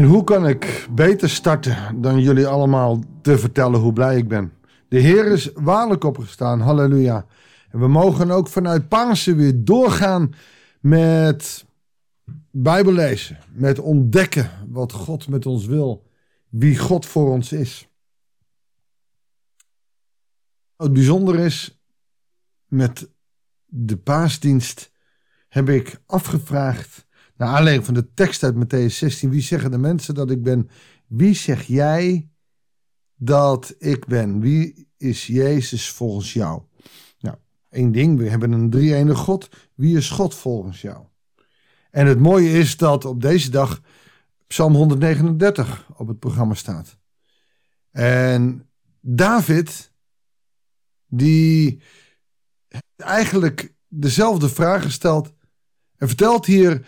En hoe kan ik beter starten dan jullie allemaal te vertellen hoe blij ik ben? De Heer is waarlijk opgestaan, halleluja. En we mogen ook vanuit Pasen weer doorgaan met Bijbel lezen, met ontdekken wat God met ons wil, wie God voor ons is. Het bijzonder is, met de paasdienst heb ik afgevraagd naar aanleiding van de tekst uit Matthäus 16. Wie zeggen de mensen dat ik ben? Wie zeg jij dat ik ben? Wie is Jezus volgens jou? Nou, één ding. We hebben een drie-enige God. Wie is God volgens jou? En het mooie is dat op deze dag Psalm 139 op het programma staat. En David, die eigenlijk dezelfde vraag stelt en vertelt hier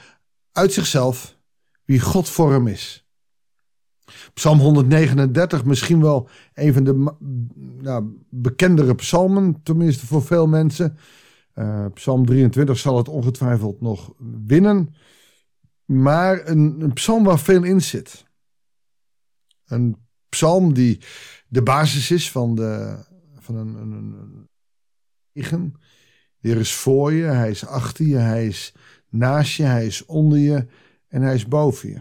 uit zichzelf wie God voor hem is. Psalm 139, misschien wel een van de nou, bekendere psalmen, tenminste voor veel mensen. Uh, psalm 23 zal het ongetwijfeld nog winnen. Maar een, psalm waar veel in zit. Een psalm die de basis is van, de, van een, een De Heer is voor je, hij is achter je, hij is naast je, hij is onder je en hij is boven je.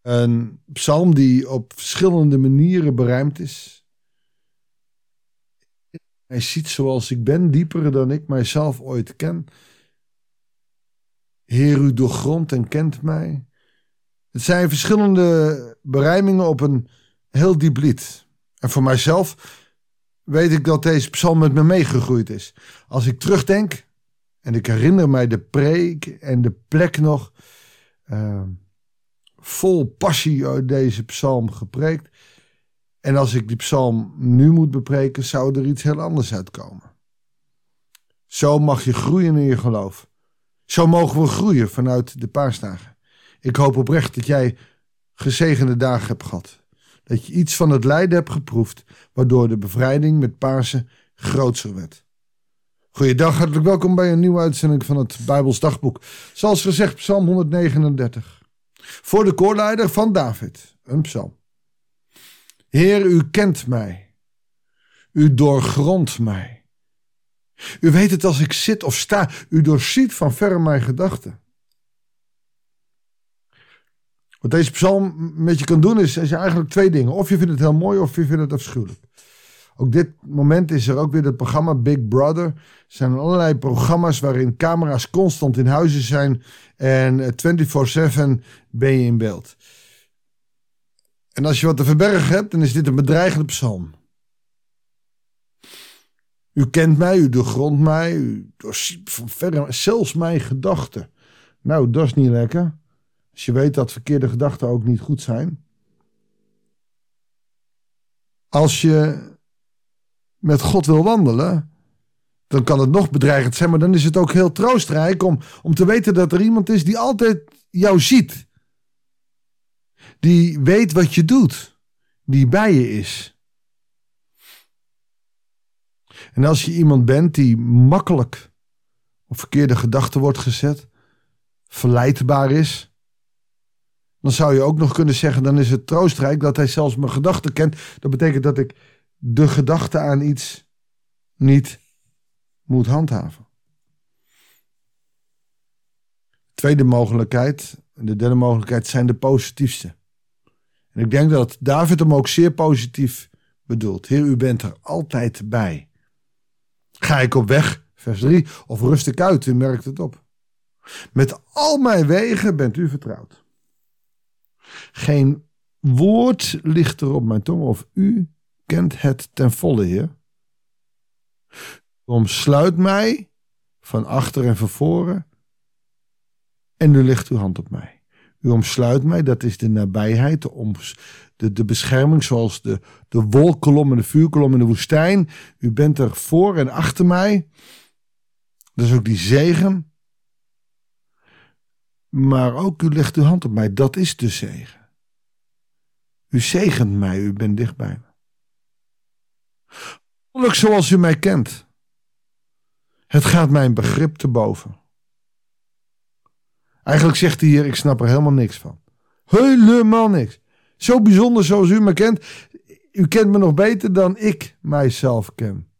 Een psalm die op verschillende manieren berijmd is. Hij ziet zoals ik ben, dieper dan ik mijzelf ooit ken. Heer, u doorgrondt en kent mij. Het zijn verschillende berijmingen op een heel diep lied. En voor mijzelf weet ik dat deze psalm met me meegegroeid is. Als ik terugdenk en ik herinner mij de preek en de plek nog. Uh, vol passie uit deze psalm gepreekt. En als ik die psalm nu moet bepreken, zou er iets heel anders uitkomen. Zo mag je groeien in je geloof. Zo mogen we groeien vanuit de paasdagen. Ik hoop oprecht dat jij gezegende dagen hebt gehad. Dat je iets van het lijden hebt geproefd, waardoor de bevrijding met Pasen grootser werd. Goeiedag, hartelijk welkom bij een nieuwe uitzending van het Bijbels Dagboek. Zoals gezegd, Psalm 139. Voor de koorleider van David, een psalm. Heer, u kent mij. U doorgrondt mij. U weet het als ik zit of sta. U doorziet van verre mijn gedachten. Wat deze psalm met je kan doen is, is eigenlijk twee dingen. Of je vindt het heel mooi of je vindt het afschuwelijk. Ook dit moment is er ook weer het programma Big Brother. Er zijn allerlei programma's waarin camera's constant in huizen zijn en 24/7 ben je in beeld. En als je wat te verbergen hebt, dan is dit een bedreigende psalm. U kent mij, u doorgrondt mij, u van verre zelfs mijn gedachten. Nou, dat is niet lekker. Als je weet dat verkeerde gedachten ook niet goed zijn. Als je met God wil wandelen, dan kan het nog bedreigend zijn, maar dan is het ook heel troostrijk om, om te weten dat er iemand is die altijd jou ziet. Die weet wat je doet, die bij je is. En als je iemand bent die makkelijk op verkeerde gedachten wordt gezet, verleidbaar is, dan zou je ook nog kunnen zeggen: dan is het troostrijk dat hij zelfs mijn gedachten kent. Dat betekent dat ik de gedachte aan iets niet moet handhaven. Tweede mogelijkheid, de derde mogelijkheid, zijn de positiefste. En ik denk dat David hem ook zeer positief bedoelt. Heer, u bent er altijd bij. Ga ik op weg, vers 3, of rust ik uit, u merkt het op. Met al mijn wegen bent u vertrouwd. Geen woord ligt er op mijn tong of u kent het ten volle, Heer. Omsluit mij van achter en van voren en nu legt uw hand op mij. U omsluit mij, dat is de nabijheid, de, de, de bescherming zoals de, de wolkolom en de vuurkolom in de woestijn. U bent er voor en achter mij. Dat is ook die zegen. Maar ook u legt uw hand op mij, dat is de zegen. U zegent mij, u bent dichtbij me. Zoals u mij kent. Het gaat mijn begrip te boven. Eigenlijk zegt hij hier, ik snap er helemaal niks van. Helemaal niks. Zo bijzonder zoals u me kent. U kent me nog beter dan ik mijzelf ken.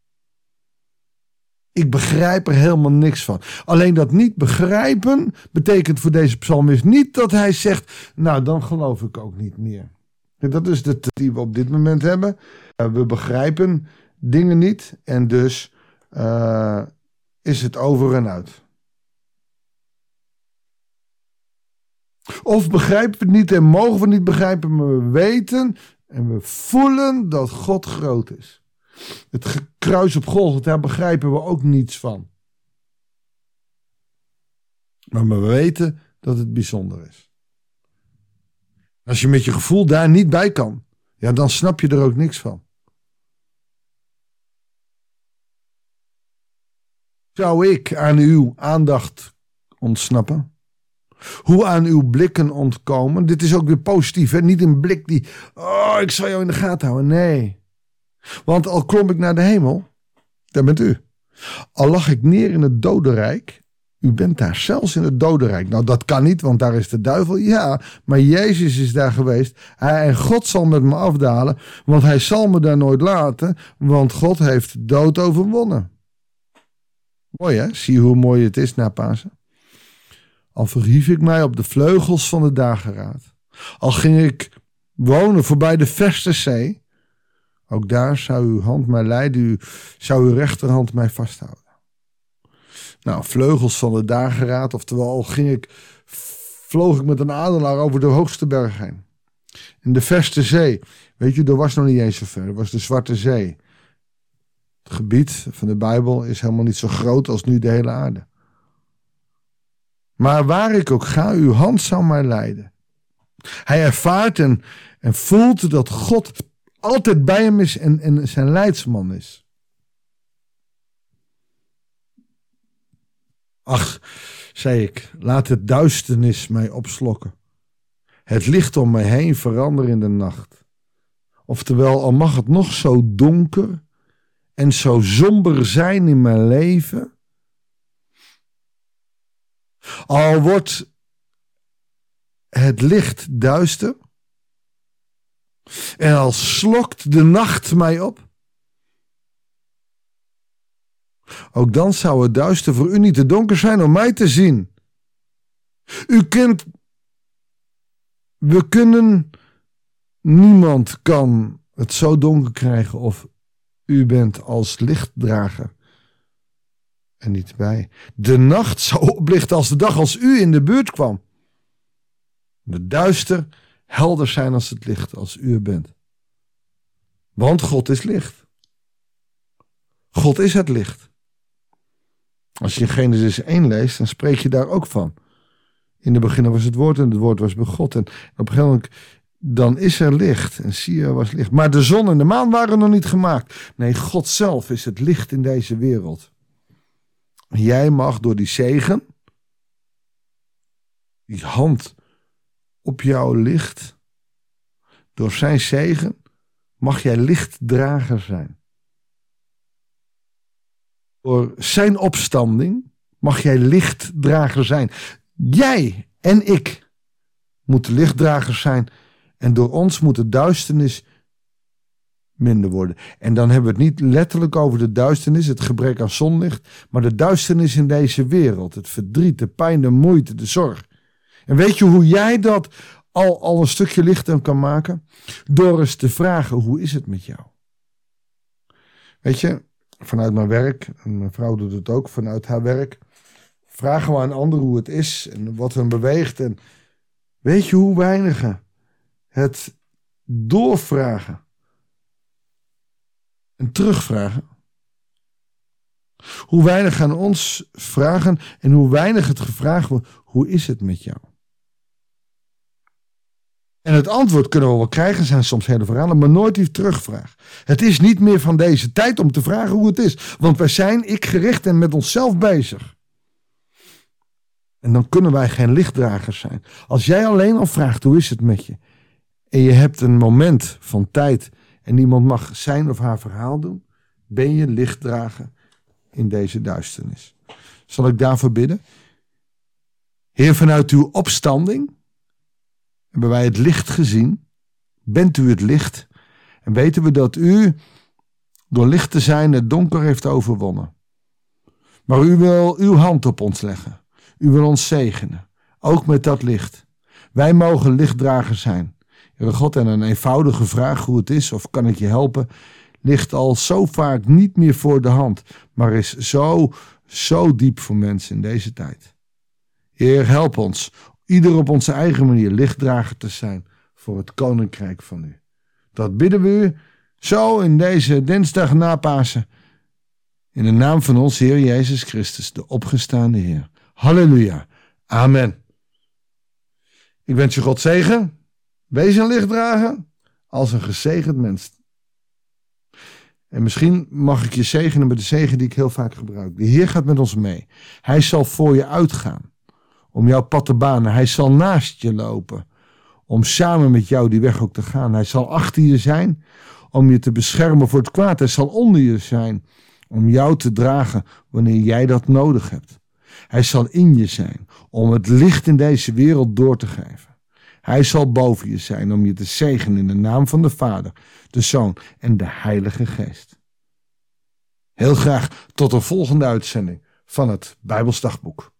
Ik begrijp er helemaal niks van. Alleen dat niet begrijpen betekent voor deze psalmist niet dat hij zegt: Nou, dan geloof ik ook niet meer. Dat is de die we op dit moment hebben. Uh, we begrijpen dingen niet en dus uh, is het over en uit. Of begrijpen we het niet en mogen we niet begrijpen, maar we weten en we voelen dat God groot is. Het kruis op Golgotha, begrijpen we ook niets van. Maar we weten dat het bijzonder is. Als je met je gevoel daar niet bij kan, ja, dan snap je er ook niks van. Zou ik aan uw aandacht ontsnappen? Hoe aan uw blikken ontkomen? Dit is ook weer positief, hè? niet een blik die, oh, ik zal jou in de gaten houden. Nee. Want al klom ik naar de hemel, daar bent u. Al lag ik neer in het dodenrijk, u bent daar zelfs in het dodenrijk. Nou, dat kan niet, want daar is de duivel. Ja, maar Jezus is daar geweest. Hij, en God zal met me afdalen, want hij zal me daar nooit laten, want God heeft dood overwonnen. Mooi hè? Zie hoe mooi het is na Pasen. Al verhief ik mij op de vleugels van de dageraad. Al ging ik wonen voorbij de verste zee. Ook daar zou uw hand mij leiden, zou uw rechterhand mij vasthouden. Nou, vleugels van de dageraad, oftewel ging ik, vloog ik met een adelaar over de hoogste berg heen. In de verste zee, weet je, er was nog niet eens zo ver, er was de Zwarte Zee. Het gebied van de Bijbel is helemaal niet zo groot als nu de hele aarde. Maar waar ik ook ga, uw hand zal mij leiden. Hij ervaart en, en voelt dat God altijd bij hem is en, en zijn leidsman is. Ach, zei ik, laat het duisternis mij opslokken. Het licht om mij heen veranderen in de nacht. Oftewel, al mag het nog zo donker en zo somber zijn in mijn leven, al wordt het licht duister en al slokt de nacht mij op. Ook dan zou het duister voor u niet te donker zijn om mij te zien. U kent. We kunnen. Niemand kan het zo donker krijgen of u bent als lichtdrager en niet bij. De nacht zou oplichten als de dag als u in de buurt kwam. De duister helder zijn als het licht, als u er bent. Want God is licht. God is het licht. Als je Genesis 1 leest, dan spreek je daar ook van. In de begin was het woord en het woord was bij God. En op een gegeven moment, dan is er licht. En zie je, was licht. Maar de zon en de maan waren nog niet gemaakt. Nee, God zelf is het licht in deze wereld. Jij mag door die zegen, die hand op jou ligt, door zijn zegen, mag jij lichtdrager zijn. Door zijn opstanding mag jij lichtdrager zijn. Jij en ik moeten lichtdragers zijn. En door ons moet de duisternis minder worden. En dan hebben we het niet letterlijk over de duisternis, het gebrek aan zonlicht, maar de duisternis in deze wereld. Het verdriet, de pijn, de moeite, de zorg. En weet je hoe jij dat al, al een stukje lichter kan maken? Door eens te vragen, hoe is het met jou? Weet je, vanuit mijn werk, en mijn vrouw doet het ook, vanuit haar werk, vragen we aan anderen hoe het is en wat hen beweegt. En weet je hoe weinigen het doorvragen en terugvragen. Hoe weinig aan ons vragen en hoe weinig het gevraagd wordt, hoe is het met jou? En het antwoord kunnen we wel krijgen, zijn soms hele verhalen, maar nooit die terugvraag. Het is niet meer van deze tijd om te vragen hoe het is, want wij zijn ik gericht en met onszelf bezig. En dan kunnen wij geen lichtdragers zijn. Als jij alleen al vraagt hoe is het met je, en je hebt een moment van tijd en niemand mag zijn of haar verhaal doen, ben je lichtdrager in deze duisternis. Zal ik daarvoor bidden? Heer, vanuit uw opstanding hebben wij het licht gezien. Bent u het licht? En weten we dat u door licht te zijn het donker heeft overwonnen. Maar u wil uw hand op ons leggen. U wil ons zegenen, ook met dat licht. Wij mogen lichtdragers zijn. Heere God, en een eenvoudige vraag hoe het is of kan ik je helpen, ligt al zo vaak niet meer voor de hand, maar is zo, zo diep voor mensen in deze tijd. Heer, help ons, ieder op onze eigen manier lichtdrager te zijn voor het koninkrijk van u. Dat bidden we u zo in deze dinsdag na Pasen. In de naam van ons Heer Jezus Christus, de opgestaande Heer. Halleluja. Amen. Ik wens je God zegen. Wees een lichtdrager als een gezegend mens. En misschien mag ik je zegenen met de zegen die ik heel vaak gebruik. De Heer gaat met ons mee. Hij zal voor je uitgaan. Om jouw pad te banen. Hij zal naast je lopen. Om samen met jou die weg ook te gaan. Hij zal achter je zijn. Om je te beschermen voor het kwaad. Hij zal onder je zijn. Om jou te dragen wanneer jij dat nodig hebt. Hij zal in je zijn. Om het licht in deze wereld door te geven. Hij zal boven je zijn om je te zegenen in de naam van de Vader, de Zoon en de Heilige Geest. Heel graag tot een volgende uitzending van het Bijbelsdagboek.